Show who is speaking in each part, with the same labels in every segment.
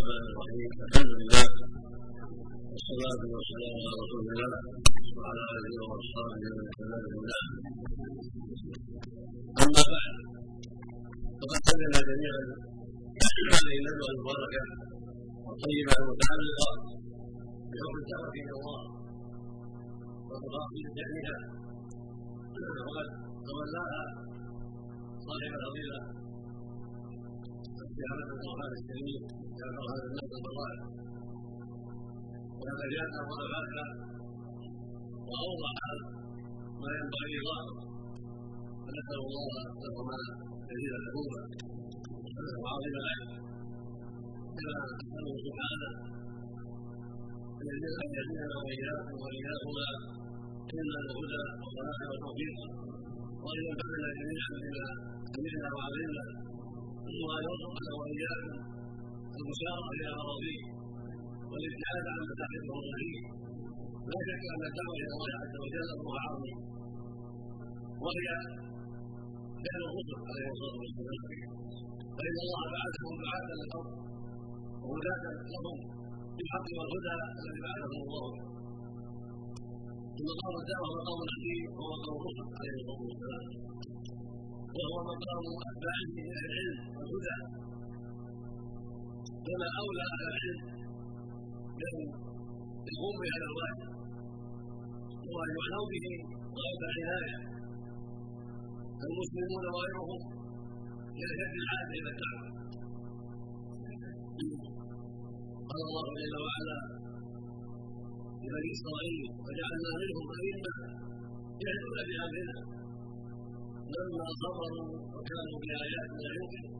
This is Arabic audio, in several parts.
Speaker 1: الرحمن الرحيم الحمد لله والصلاة والسلام على رسول الله وعلى آله وأصحابه ومن اهتدى بالله أما بعد فقد سمعنا جميعا هذه الندوة المباركة الطيبة المتعلقة بحكم الدعوة إلى الله وتفاصيل شأنها وقد تولاها صاحب الفضيلة في هذا القرآن الكريم في هذا النبي المبارك وهذا جاء وضعها وأوضح ما ينبغي الله فنسأل الله لهما جزيل العقوبة وعظيم الأجر كما نسأله سبحانه أن يهدينا وإياكم وإياهما إلا الهدى والصلاح والتوفيق وأن ينفعنا جميعا بما سمعنا وعلمنا ثم أن يرزقنا وإياكم المشاركة إلى مراضيه والابتعاد عن مساحبه الرحيم لا شك أن الدعوة إلى الله عز وجل أمرها عظيم. وهي فعل الرسل عليه الصلاة والسلام. فإن الله بعثهم بعثا للأرض وهداة لهم بالحق والهدى الذي بعثهم الله ثم قام الدعوة مقام الحكيم وهو مقام الرسل عليه الصلاة والسلام وهو مقام أتباعه من العلم والهدى فما أولى أهل العلم من القوم بهذا الواجب وأن يعنوا به غاية العناية المسلمون وغيرهم إلى شد الحاجة إلى الدعوة قال الله جل وعلا لبني إسرائيل وجعلنا منهم أئمة يهدون بأمرنا لما صبروا وكانوا بآياتنا يوقنون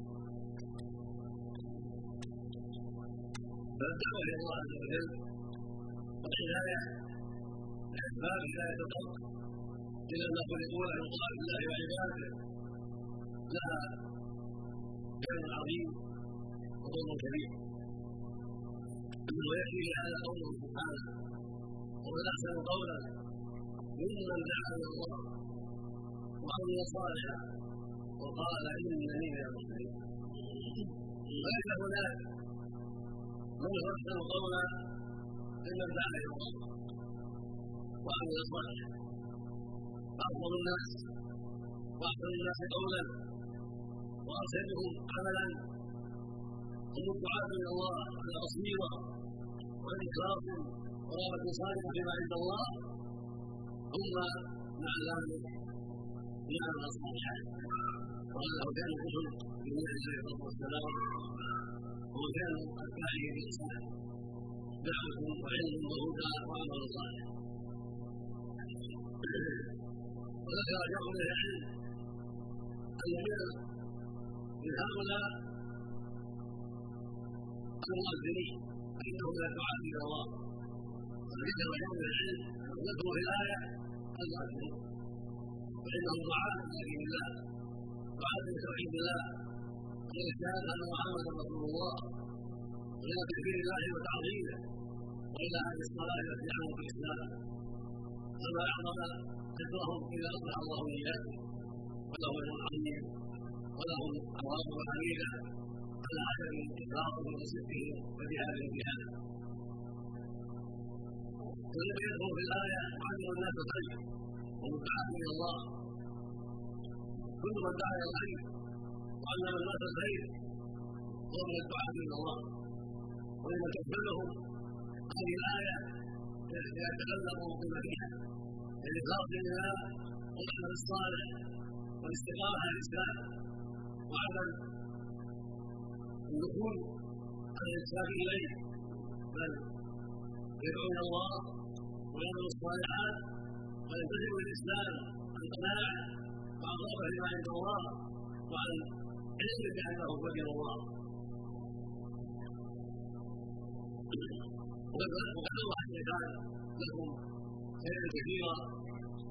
Speaker 1: فالدعوة إلى الله عز وجل والعناية لأسباب هداية الخلق إلى أن خلقوا له طاعة الله وعبادته لها خير عظيم وفضل كبير ويكفي هذا قوله سبحانه ومن أحسن قولا ممن دعا إلى الله وعمل صالحا وقال إنني من المسلمين وليس هناك من يحسن قولا ممن دعا إلى الله وعمل صالحا أفضل الناس. وأحسن الناس قولا. وأرشدهم عملا. هم الدعاة إلى الله على بصيرة وعن إخلاص ورغبة صالحة فيما عند الله. ثم مع ذلك وأنه كان الرسل بالله عليه الصلاة والسلام وكانوا أتباعه بإحسان دعوة وعلم وهدى وعمل صالح وذكر جمع من العلم ان من هؤلاء المؤذنين. فانهم لا إلى الله. وذكر جمع العلم ذكر في الآية المؤذنين فانهم دعاة إلى الله دعاة لتوحيد الله والاشهاد ان محمدا رسول الله والى تكبير الله وتعظيمه وإلى هذه الصلاة التي عنهم في الإسلام. فما أعظم ذكرهم اذا اصلح الله اياهم ولهم اجر عظيم ولهم عواقب حميده على عدم اخلاصهم وصدقهم وجهادهم بهذا ولم يذكر في الآية عدم الناس الخير والدعاة إلى الله. كل من دعا إلى الخير وعلم الناس الخير هو من الدعاة إلى الله. ولما تشملهم هذه الآية يتكلموا بما فيها لإخلاص لله والعمل الصالح والاستقامة على الإسلام وعدم الدخول على الإسلام إليه. بل يدعو إلى الله ويعمل الصالحات ويلتزم بالإسلام عن قناعة وعن رغبة لما عند الله وعن علم بأنه وجه الله. وقد اوضح الشيطان لكم خيرا كثيرا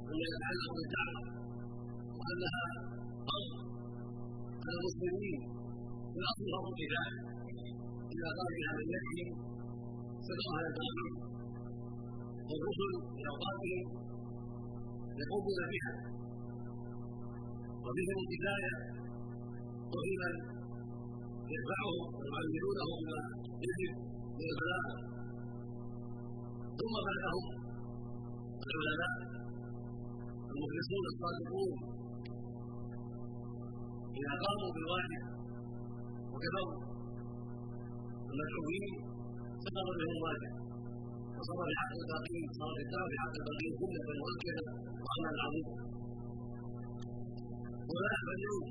Speaker 1: مما يتعلق بالدعوه وأنها فرض على المسلمين في الاصل فرض كفايه اذا بها من يكفي سبقها التعليم والرسل في اوقاتهم يقومون بها. وفيهم الكفايه وفي من يدفعهم ويعلمونهم بما يجب من البلاغه ثم بعدهم العلماء المخلصون الصادقون. إذا قاموا بالواجب وكفروا المدعوين سقط بهم الواجب وصار بحق الباقين صار الدعوه بحق الباقين جمله مؤكده وعملا عظيما ولا يعلمون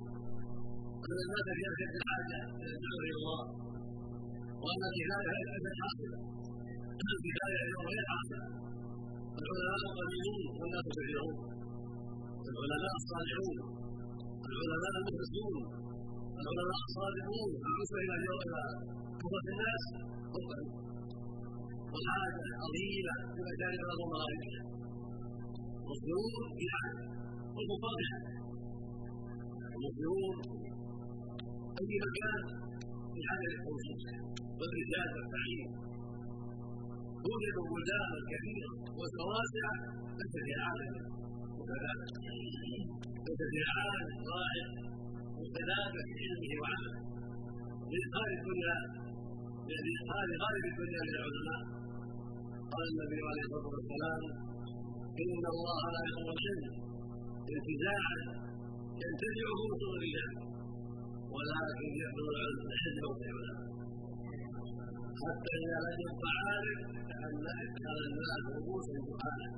Speaker 1: ان الناس في اشد الحاجة إلى الدعوه إلى الله وان الكفايه ليست حاصله الكفايه اليوم غير حاصله العلماء قليلون والناس كثيرون العلماء الصالحون. العلماء المخلصون. العلماء الصادقون. النسبة إلى إلى كفره الناس هم والحاجة عظيمه في الأرض ومغاربها والظنون في حاجة والمفاضحه المسلمون أي مكان في حاجة للتوصيل والرجال والتعليم. توجد بلدان كثيره وسواسع ليس فيها عالم متذاكر ليس فيها عالم رائع متذاكر في علمه وعمله لإدخال الدنيا لإدخال غالب الدنيا للعلماء قال النبي عليه الصلاة والسلام إن الله لا يقبل العلم انتزاعا ينتزعه من الرجال ولكن يحفظ العلم حزبه العلماء حتى إذا لم يبقى عالم كأن الناس رؤوسا جهالا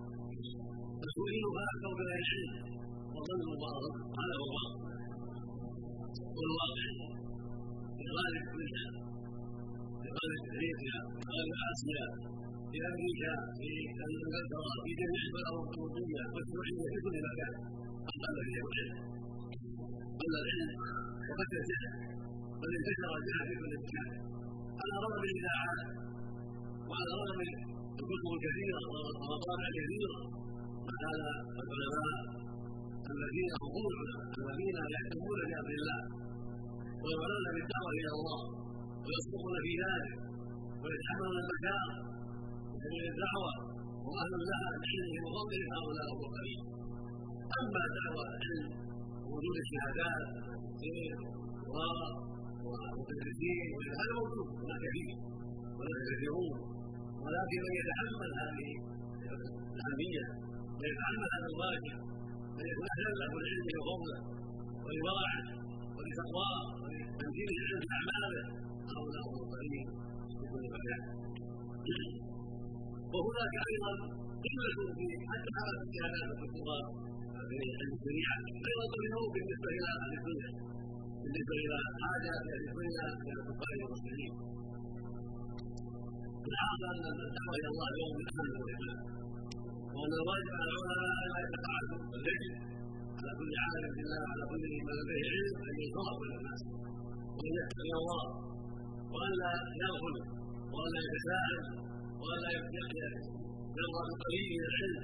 Speaker 1: فسئلوا فأكثروا بلا العلم وظنوا بعضهم هذا هو الواقع. والواقع في غالب الدنيا افريقيا في أمريكا في انجلترا في جميع البلاد الاوروبيه والسعوديه في كل مكان قل فيهم العلم قل العلم وقد الجهل بل انتشر الجهل في كل مكان على رغم الاذاعات وعلى رغم الكتب الكثيره والمطابع الكثيره فكان العلماء الذين هم العلماء الذين يهتمون بامر الله ويعلون بالدعوة إلى الله. ويصدقون في ذلك ويتحملون المكان سبيل الدعوة واهل لها بعلمهم وفضله هؤلاء هم القليل أما دعوة العلم وجود الشهادات ومدرسين هذا موجود هناك كثير هناك كثيرون ولكن من يتحمل هذه الأهمية ويتحمل هذا الواجب ان يكون أهلا له العلم وفضله ولورعه ولتقواه ولتنزيل العلم في اعماله وهناك أيضا قلة في حتى الشهادات والدكتوراه في علم الشريعه أيضا قليلون بالنسبة إلى أهل الدنيا. بالنسبة إلى حاجة أهل الدنيا إلى الكفار والمسلمين الحاصل أن الدعوه إلى الله من اهم المهمات وأن الواجب على العلماء أن لا يتقاعدوا يجب على كل عالم بالله وعلى كل من لديه علم أن ينصرف إلى الناس. وأن يتقي الله. وان لا يغفل وان لا يتساءل وان لا بقليل من العلم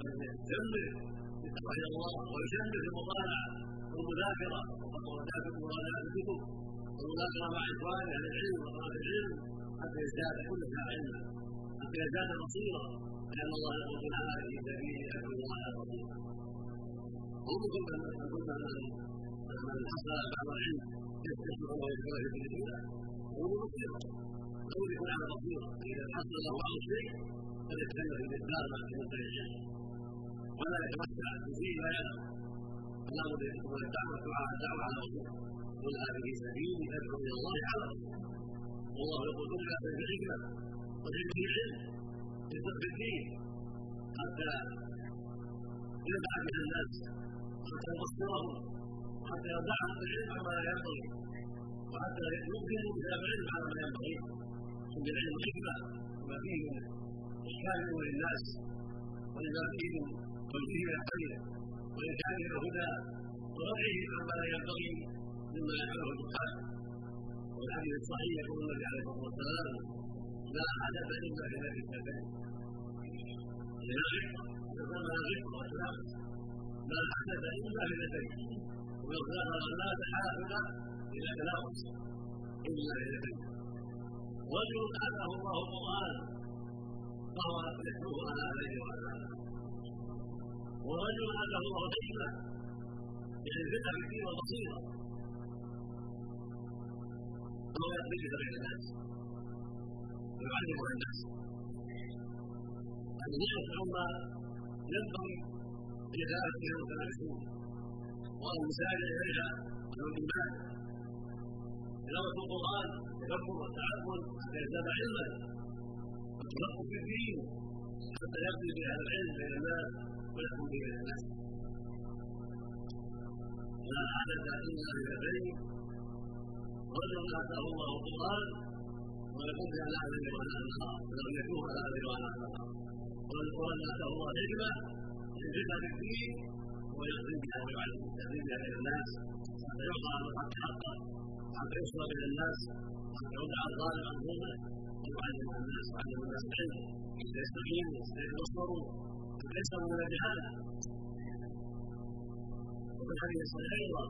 Speaker 1: بل يجمل إلى الله ويجمل في المطالعه والمذاكره ومراجعه الكتب والمذاكرة مع اخوانه أهل العلم وطلاب العلم حتى يزداد كل علما حتى يزداد بصيرا لأن الله يقول تعالى في سبيل ادعو الله بصيرا ومنكم من حصل بعض العلم يسمع الله في الدنيا. هو بصيرا لو يكون على بصيره اذا حصل له بعض الشيء فليتكلم بالاخبار مع كلمه العلم ولا يتوسع فيه ما يعلم ان تكون الدعوه دعاء الدعوه على بصيره قل هذه سبيلي ادعو إلى الله على بصيره والله يقول ادعو بالحكمه والعلم بالعلم يصدق بالدين حتى يدفع بها الناس وحتى يبصرهم وحتى يرضعهم بالعلم عما لا ينبغي وحتى يقدموا إلى العلم على ما ينبغي بالعلم حكمه وما فيه من اشكال للناس ولما فيه من توجيه إلى الخير وارشاد إلى الهدى ورفعه عما لا ينبغي مما يفعله الدخان والحديث الصحيح يقول النبي عليه الصلاه والسلام لا حدث إلا اذا اجتهد لا غفر لا غفر والسلام لا حدث الا بيديه ويغفر لا تحافظ إلى تناقص إلا بيديه رجل أتاه الله القران فهو يتلوه على عليه وعلى ورجل أتاه الله الحكمه يعني الفقه في الدين والبصيره فهو يقضي بين الناس. ويعلمها الناس. هذه نعمة عظمى ينبغي لإدارة فيها المتنافسون وأن يسارع إليها بالمال تلاوة القرآن تدبر والتعامل حتى يزداد علما والتفقه في الدين. حتى يقضي بهذا العلم بين الناس ويحكم بين الناس. لا حدث إلا بهذين رجل اتاه الله القرآن ويقول بان لا ادري وأنا النهار ولم يكون لا ادري وأنا النهار والقران اتاه الله يجدها في الدين ويقضي بها ويعلم بها بين الناس. حتى يعطى الحق حقه حتى يصل بين الناس حتى يدعى الظالم عن ويعلم الناس ويعلم الناس العلم حتى يستقيموا حتى يسلموا من الجهاله وفي الحديث الصحيح أيضا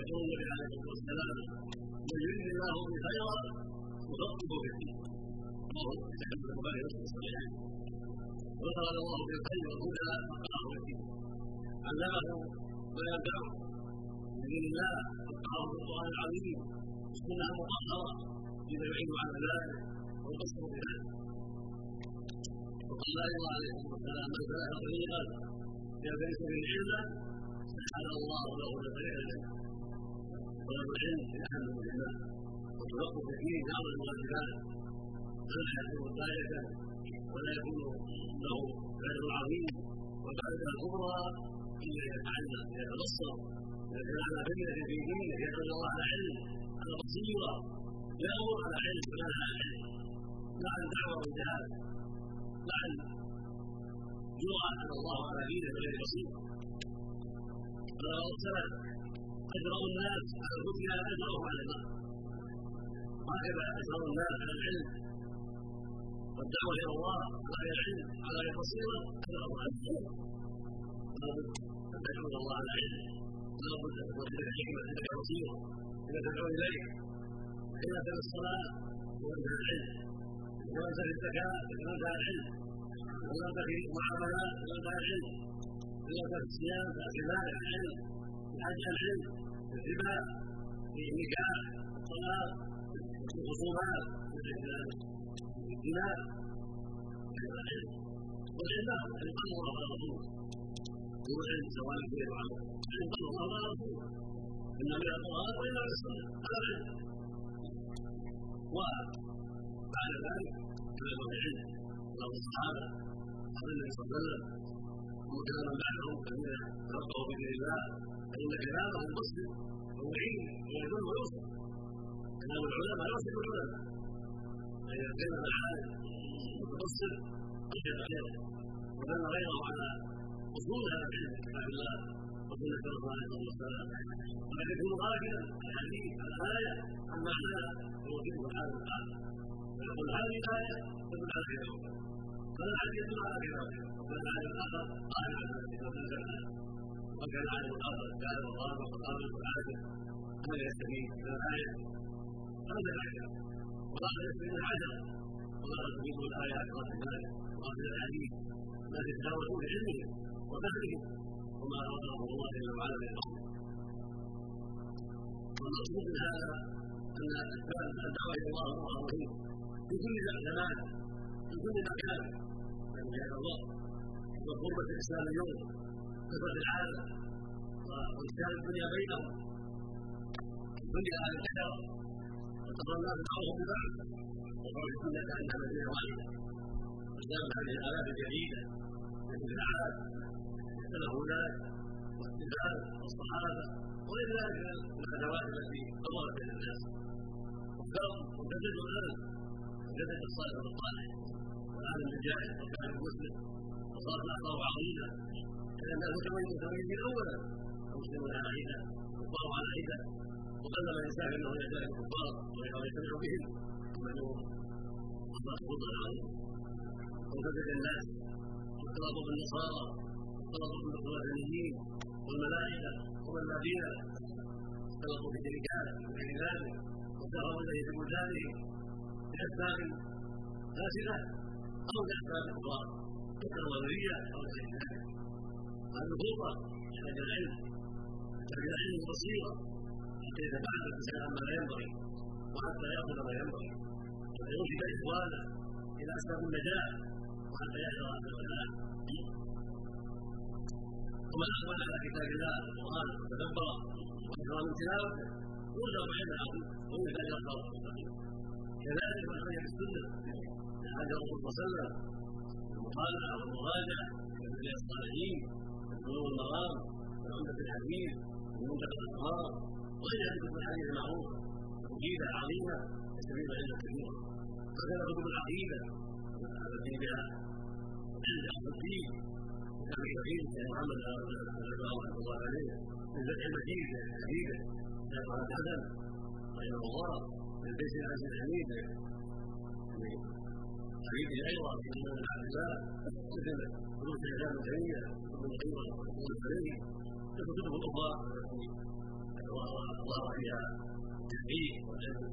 Speaker 1: يقول النبي عليه الصلاة والسلام من يريد الله به خيرا يفقهه في الدين تحمل البخاري ومسلم الصحيحين وقال الله في الخير والهدى فقهه في الدين علمه ما ينفعه من الله فقهه في القران العظيم. السنة المطهرة بما يعين على ذلك والقصد بذلك وقال أيضا عليه الصلاة والسلام من سلك طريقا يلتمس به علما سهل الله له الخير طلب العلم في احد المهمات والتوقف فيه بعض الواجبات فلا يكون داعية ولا يكون له اجر عظيم والفائده الكبرى إلا يتعلم يتبصر على بينه في دينه يدعو الله علم. على بصيره يامر على علم ولا على علم لا عن دعوه وجهاد لا عن جرأة على الله على دينه بغير بصيره فلو ارسلت أجرأ الناس على الفتيا اجرأهم على الماء هكذا أجرأ الناس على العلم. والدعوة إلى الله على العلم على البصيره اجرأهم على العلم لابد تدعو إلى الله على علم. لابد أن تكون تلك بصيره اذا تدعو إليه كان الصلاة وانت العلم وانت الزكاة وانت العلم في المعاملات وانت العلم في الصيام فالعباده العلم الحج العلم الربا النكاح الطلاق في الخصومات الدماء العلم والعلم القلب الله ورسوله هو العلم سواء كبير عظيم العلم الله ورسوله والا من السنة هذا العلم وبعد ذلك كلام العلم كلام الصحابه عن النبي صلى الله عليه وسلم وكلام بعدهم الذين تلقوا بدين الله فان كلامهم مسلم ومعين ويدل ويوصف كلام العلماء يوصف العلماء فاذا كلم العالم المتبصر اشهد عليه ودل غيره على اصول هذا العلم كتاب الله وسنه رسول الله صلى الله عليه وسلم وقد يكون غافلا الحديث الايه عن معناها ويوجبه الحال القال ويقول هذه الايه تدل على كذا وكذا الحديث يدل على كذا وكان العالم الآخر قال على كذا وكان العالم الآخر قال وقال وقال وقال هذا يستفيد من الايه هذا الايه وقال يستفيد من وقال تفيد الايه أكثر من ذلك وقال الحديث ما يتجاوزون بعلمه وفهمه وما رضاه الله جل وعلا من الامر والمقصود من هذا أن الدعوه إلى الله أمر مهم في كل زمان في كل مكان من جهه الله. وقربة الاسلام اليوم كثرة العالم وانتشار الدنيا بينهم الدنيا أهل الكثرة وترى الناس بعضهم ببعض وقال الدنيا كانها مدينة واحدة وازداد هذه الآلاف الجديدة من العالم اختلف ذلك واختلاف الصحابة وغير ذلك من الادوات التي ظهرت بين الناس. واختلط وجدد الآن وجدد الصالح والصالح والعالم الجاهل وكان المسلم وصارت الاخبار عظيمه كان الناس متميزين اولا المسلمون على حده الكفار على حده وقل من يساعد انه يجتهد الكفار ويجتمع بهم ومنهم الله فضل العظيم وجدد الناس واختلطوا بالنصارى واختلطوا بالوثنيين والملائكة والذين اختلطوا بالرجال وغير ذلك وساروا إليه ببلدانهم بأسباب فاسده أو بأسباب أخرى كالنظريه أو غير ذلك. فرصه يحتاج العلم يحتاج العلم والبصيره حتى يتفاعل الإنسان ما لا ينبغي وحتى يأخذ ما ينبغي ويرشد اخوانه إلى أسباب النجاة وحتى يحذر الفساد ومن اقبل على كتاب الله القران وتدبر وأكثر من تلاوته يرجع عند العظيم ويحتاج إلى الصلاه كذلك من خير السنة لهذا الرسول صلى الله عليه وسلم. المطالعه والمراجعه من الصالحين بلوغ المرام وعمدة الحديث ومنتقى الأخبار وغير ذلك من الحديث المعروف مفيدة عظيمة يستفيد علما كثيرا وكذا كتب العقيدة. التي بها عند أهل الدين. كان كثير كان محمد رحمه الله عليه من فتح المجيد حديثه على الحسن رحمه الله من بيت العزيز الحميد حديثه أيضا في من عبد الله مثل دروس الاسلام تيميه ابن القيم رحمه الله عليه كتب أخرى الله فيها التحقيق والعلم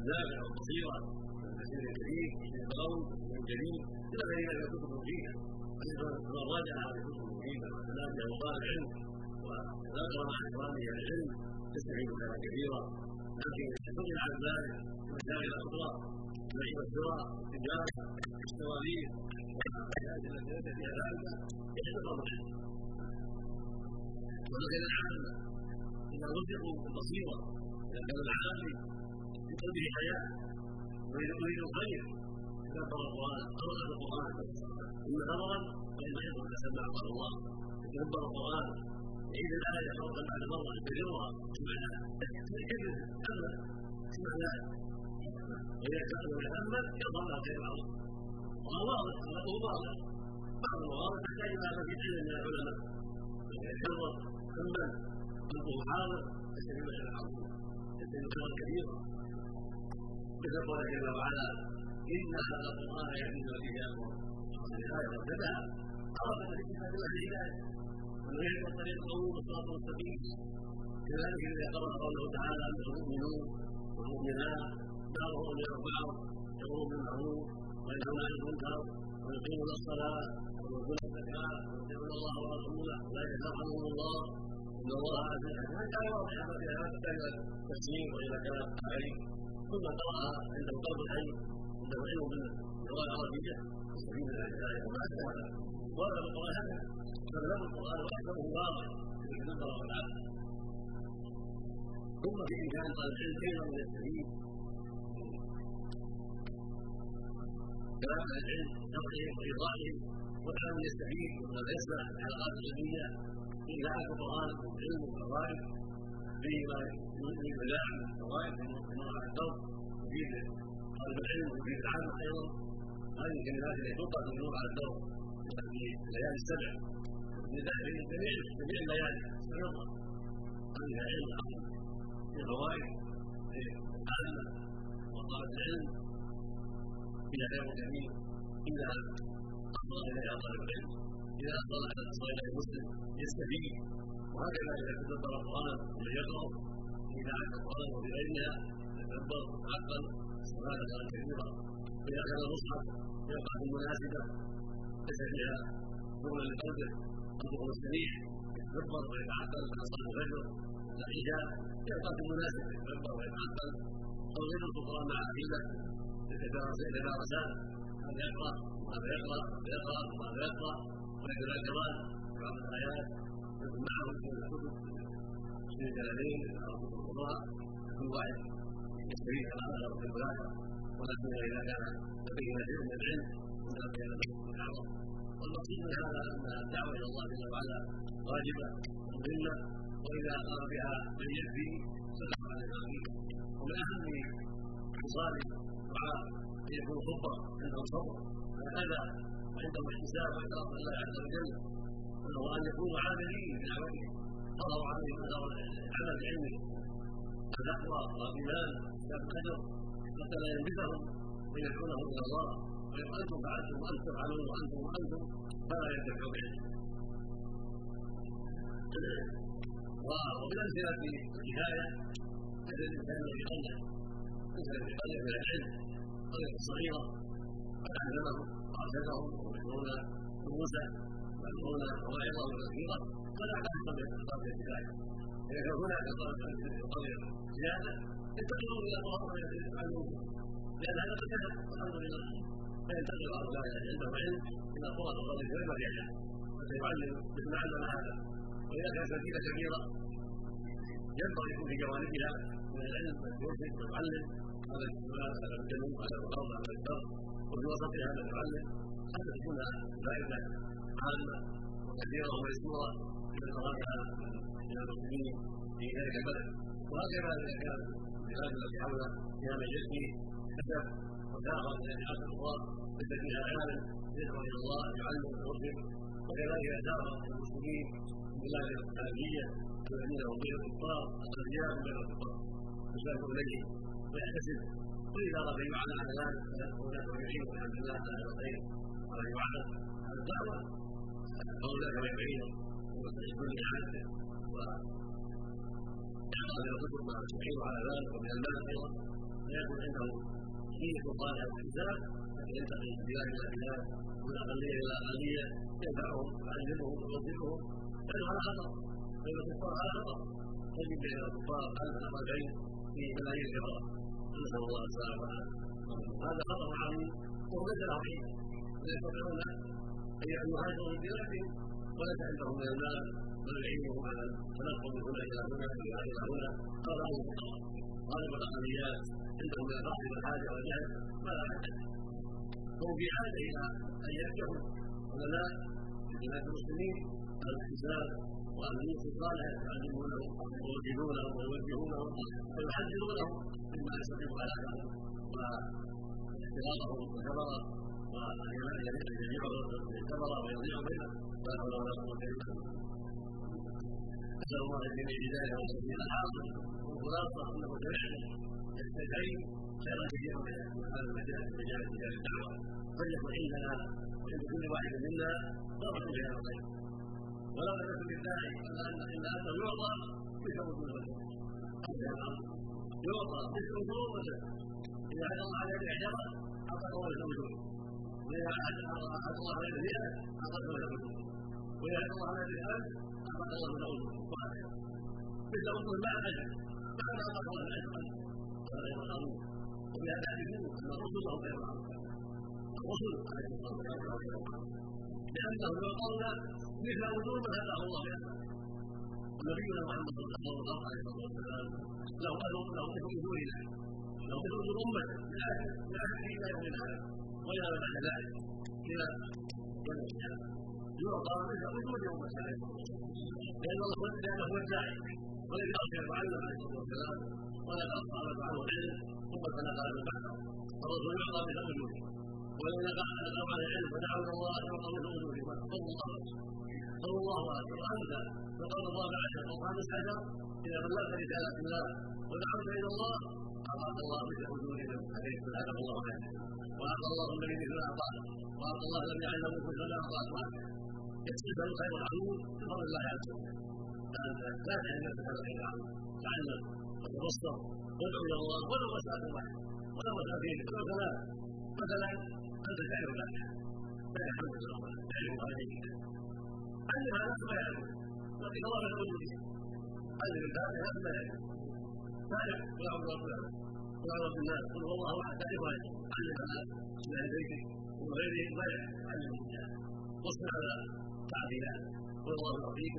Speaker 1: النافع والبصيره والتفسير الكريم في القول والجليل إلى غير ذلك كتب مفيده فمن راجع هذه الكتب المفيده وتنافع وقال العلم وذكر مع اكرامه العلم يستفيد خيرا كثيرا لكن يستغني عن ذلك المسائل الاخرى البيع والشراء التجاره الشواريخ والحاجات التي فيها ذلك يحدث العلم ولكن العامه اذا رزقوا البصيره اذا كان العالم في قلبه حياه ويريد الخير تدبر القران قرأ القران ثم نظرا فإن تسمع قال الله يتدبر القرآن يعيد الآية مرة بعد مرة يكررها سمعنا يكرر أما سمعنا وإذا كان يتأمل يظهر العظيم وهو واضح هو واضح بعض المواضع تحتاج إلى مزيد من العلماء يتكرر تأمل قلبه حاضر يستفيد خير العظيم يستفيد خيرا كثيرا يقول جل وعلا إن هذا القرآن يهدي الذي يأمر الآية وابتدأ عرف كتاب الله الهداية ويعرف الطريق القوم والصراط المستقيم كذلك إذا قرأ قوله تعالى المؤمنون والمؤمنات بعضهم يرفعه يقوم بالمعروف وينهون المنكر ويقيمون الصلاة ويؤتون الزكاة ويطيعون الله ورسوله أولئك يرحمهم الله إن الله عزيز حكيم كان واضح هذا في تفسير وإلى كلام عليه ثم قرأ عنده قلب الحي علم باللغة العربية يستفيد من الآية وما أشبهها وهذا القرآن هذا فبلغ القرآن وأحكمه واضح في النظر والعقل ثم في إمكان طالب العلم أيضا من يستفيد كلام العلم شرحهم وايضاحهم وكان يستفيد وقد يسمع الحلقات العلميه في اذاعه القران والعلم والفوائد فيما يريد ملاعب من الفوائد في موضع الدرس يفيد طالب العلم ويفيد العامه أيضا هذه الكلمات التي تلقى في موضع الدرس في الليالي السبع جميع جميع الليالي سنظهر هذه علم عظيم في فوائد عامه وطالب العلم إلى خير جميل اذا اصغى اليها طالب العلم اذا اصغى اصغى اليه مسلم يستفيد وهكذا اذا تدبر القران ويقرا في اذاعه القران وفي غيرها يتدبر ويتعقل استفاده كثيرا. واذا كان المصحف في المناسبه ليس فيها شغل لقلبه قلبه مستريح يتدبر ويتعقل على صلاه الفجر العشاء في المناسبه يتدبر ويتعقل أو غير القران مع عقيده يتدارسان. هذا يقرأ؟ وهذا يقرأ؟ ويقرا وهذا يقرأ؟ ويتذاكران بعض الآيات يكون معه من الكتب. من الجلالين أو كتب القراء كل واحد. يستفيد كما اخر في المذاكره ولكن اذا كان تبين شيء من العلم فلا بين الاعظم والمقصود من هذا ان الدعوه إلى الله جل وعلا واجبه مهمه واذا قام بها من يكفي صدق على الامين ومن اهم خصال الدعاء ان يكون خطبه عنده صبر هذا عنده احتساب وإكرام الله عز وجل وهو ان يكونوا عاملين بدعوته قضوا عليهم العمل بعلمه التقوى والغفلان كتاب حتى لا يلبسهم ويدعونهم إلى الله ويقول أنتم فعلتم وأنتم تفعلون وأنتم وأنتم فلا ينتفع بعلمه ومن امثله الكفايه مثل الانسان الذي قلد مثل الذي قلد من العلم قريه صغيره قد علمهم وارشدهم ويذكرون دروسا ويذكرون مواعظه كثيره فلا تحصل من الكفايه إذا كان هناك طلب القريه زيادة ينتقلون إلى مواطن يتعلمون لأن هذا قد كتب الحمد لله فينتقل هؤلاء عنده علم إلى قرى الأرض غير مريحه حتى يعلم. مثل ما علم هذا. كانت مدينه كبيرة ينبغي يكون في جوانبها من العلم والمرشد والمعلم هذا هذا الجنوب هذا الأرض هذا البر وفي وسطها هذا المعلم حتى تكون فائده عامة وكثيرة وميسورة. من خرجها من المسلمين في ذلك البلد وهكذا اذا كان البلاد التي حولنا فيها من يجني كسب وداخل إلى جهات أخرى ليس فيها يدعو إلى الله يعلم ويرشد وكذلك دار المسلمين من بلاد الخارجيه الذين هم غير الكفار الاغنياء من غير الكفار يسافر اليه ويحتسب واذا اراد أن يعلم على ذلك فهناك من يعين والحمد لله على الخير ولا يعلم على الدعوه فاولئك من يعين ويستشهدون وإعطاء الكتب مع تعين على ذلك ومن المال أيضا فيكون عنده نية صالحة الحساب ينتقل من بلاد إلى بلاد ومن اقليه إلى اقليه ينفعهم ويعلمهم ويوظفهم لأنه على خطر بين الكفار على خطر تجد بين الكفار الف رجلين في ملايين الكفار نسال الله السلامه والعافيه هذا خطر عظيم وهو له حين لا يستطيعون أن يهاجروا من بلادهم وليس عندهم من المال بل يعينهم على التنقل من هنا إلى هنا إلى هنا. قال له غالب الاقليات عندهم من الفقر والحاجة والجهل ما لا حاجة. هم في حاجة إلى أن يفتحوا علماء في بلاد المسلمين على الحساب وعلى النص الصالح يعلمونهم ويوجهونهم ويوجهونهم ويحذرونهم مما يستطيع هلاكهم واختلاطهم والكبر وان الكبر ويضيع بينهم لا حول ولا قوه الا بالله نسال الله الجميع الهدايه والتوفيق الحاصل والخلاصه انه سمعنا يستدعي خيرا كثيرا من هذا المجال مجال مجال الدعوه فليكن عندنا وعند واحد منا ضربه هذا الخير ولا نكن بالله الا الا انه يعطى مثل وجود يعطى مثل وجود إذا حد الله بعشره اعطاك الله مثل وجود واذا حد الله عليه بمئه اعطاك مثل وجود واذا حد الله عليه بالالف اعطاك الله مثل وجود مثل وجود مع الاجر مع ما اعطاك الله الاجر هذا غير معروف وبهذا تعرفون ان الرسل هم غير معروف الرسل عليه الصلاه والسلام لانهم يعطون مثل وجود من هداه الله له ونبينا محمد صلى الله عليه وسلم له له له مثل وجودنا له مثل وجود امته من اخر من اخر إلى يوم هذا ما بعد ذلك. إلى يوم القيامه يعطى امته عليه الصلاه والسلام لأن الله لأنه هو الداعي والذي أرسل يتعلم عليه الصلاة والسلام. ولا اصحاب معه العلم ثم تنقل من بعده الرسول يعطى مثل وجوده ولو نقل عن العلم ودعوا إلى الله يعطى مثل وجوده صلى الله عليه وسلم الله انت فقال الرابع عشر أو الخامس عشر إذا بلغت رسالة الله ودعوت إلى الله اعطاك الله مثل وجوده عليه سبحانه الله عليه وأعطى الله الذي مثل أعطاه. وأعطى الله الذي علمه مثل ما اعطاك يكسب الخير العظيم بفضل الله عز وجل. فانت لا تعلم نفسك الخير العظيم. تعلم وتبصر وادعو إلى الله. ولو مساله واحدة ولو مسافين ولو ثلاث مثلا أنت تعرف الفاتحه الحمد لله تعرف عليك علم على نفسه ما يعلم لكن الله وجوده علم الفاتحه ما يعلم تعرف قل اعوذ برب الناس قل هو الله أحد عليه علم على أهل بيتك وغيره ما يعلم علم الرجال واصبر على تعديلات قل الله يعطيك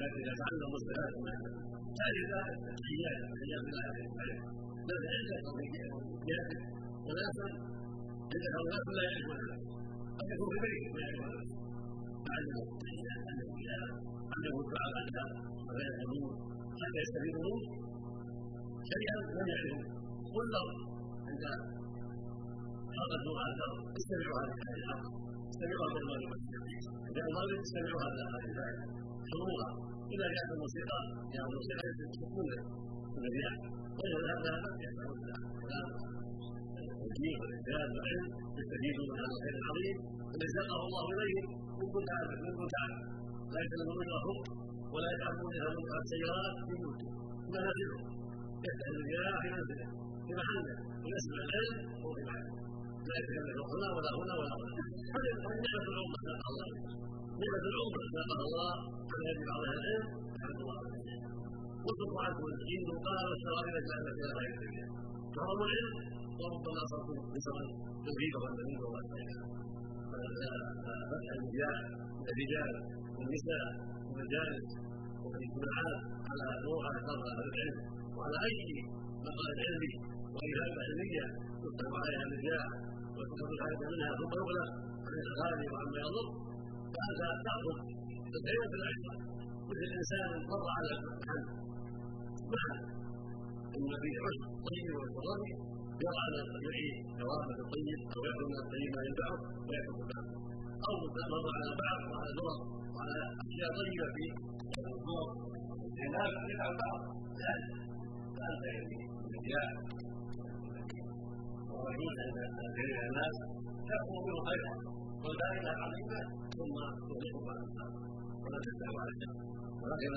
Speaker 1: لكن إذا تعلم الصلاه تعرف التحيات التحيات بالله عليه بل عندك ياتي وناسا عندك اناس لا يعرفون قد يكون في بيتك ما يعرفون تعلم التحيات الانبياء عنده الدعاء الاكثر وغير الأمور حتى يستفيدون شيئا لم يعرفوا قل لهم عند على الأرض استمعوا هذه الحق استمعوا هذا المغرب عند المغرب استمعوا هذا هذه شروطا إذا كانت الموسيقى يعني الموسيقى تكون الرياح وغير هذا يسمعون الكلام التوجيه والارشاد والعلم يستفيدون من هذا الخير العظيم الذي ساقه الله اليهم من كنت عارف من كنت عارف لا يتلمون الركب ولا يتعبون لها منكر السيارات في بيوتهم منازلهم يفتح الرياح في منزله في محله ويسمع العلم وهو في محله لا يتكلم هنا ولا هنا ولا هنا هذه نعمه العمر ساق الله نعمه العمر ساقها الله على يد بعض العلم يحمد الله وصف عنكم الجن قال والسرائر كانت إلى غير سبيل كرم العلم وربما صرتم بصرا توحيد والنبي والله فتح الرجال والنساء والمجالس والاجتماعات على نوع على العلم. وعلى اي مقال علمي واجابه علميه يكتب عليها النجاح وتكون الحاجة منها ثم يغلق عن الغالي وعما يضر. فانت تاخذ العلم. بالعشره مثل انسان مر على الحمد مع إن في عشر طيب والتضرع يرى على يعي ثوابه الطيب ياكل من الطيب ما ينفعه ويأكل بعض أو مر على بعض وعلى ذرة وعلى أشياء طيبة في الظهر والخلاف يفعل بعض. يعني الرجال ويجوز عند كثير الناس تكفر منه خيرا اله عظيمه ثم تغلق بعد الناس ولا تتبع عليها ولكن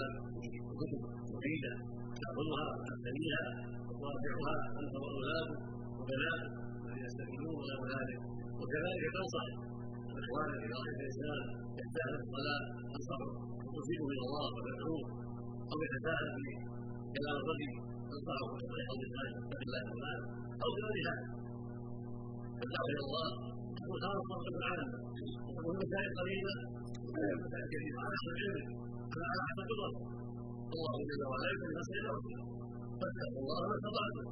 Speaker 1: الكتب مفيده تاخذها وتعتنيها وتراجعها انت واولادك وبناتك الذين يستفيدون وغير ذلك وكذلك تنصح اخوانك في ضعيف الاسلام يحتاج الصلاه تنصحه وتفيده إلى الله وتدعوه أو يتساءل في كلام الرجل تنصحه بطريق الله. اتق الله تعالى أو بغير هذا فالدعوه إلى الله تكون خاصه بالعالم وتكون مسائل قليله مسائل كثيره على حسب علمك على حسب قدرتك الله جل وعلا يكون مسائل فاتقوا الله ما استطعتم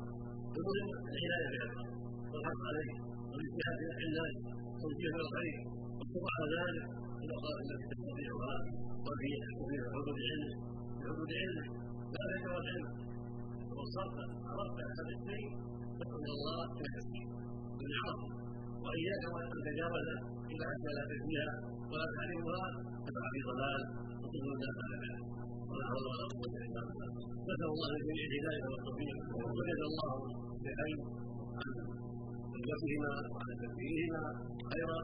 Speaker 1: المهم العنايه بهذا والحق عليه والاجتهاد في نحو الناس والجهد الخير والصبر على ذلك في الاوقات التي تستطيعها وفي حدود علمك في حدود علمك لا ذكر العلم وصرت عرفت هذا الشيء فاتقوا الله في نفسك بالعرض وإياك وأن تتجاوز إلى حتى لا تزنيها ولا تعلمها تقع في ضلال. وتضل الناس على ذلك ولا حول ولا قوة إلا بالله. نسأل الله لجميع الهداية والتوفيق. وجزا الله بخير عن تربيتهما وعن تدبيرهما خيرا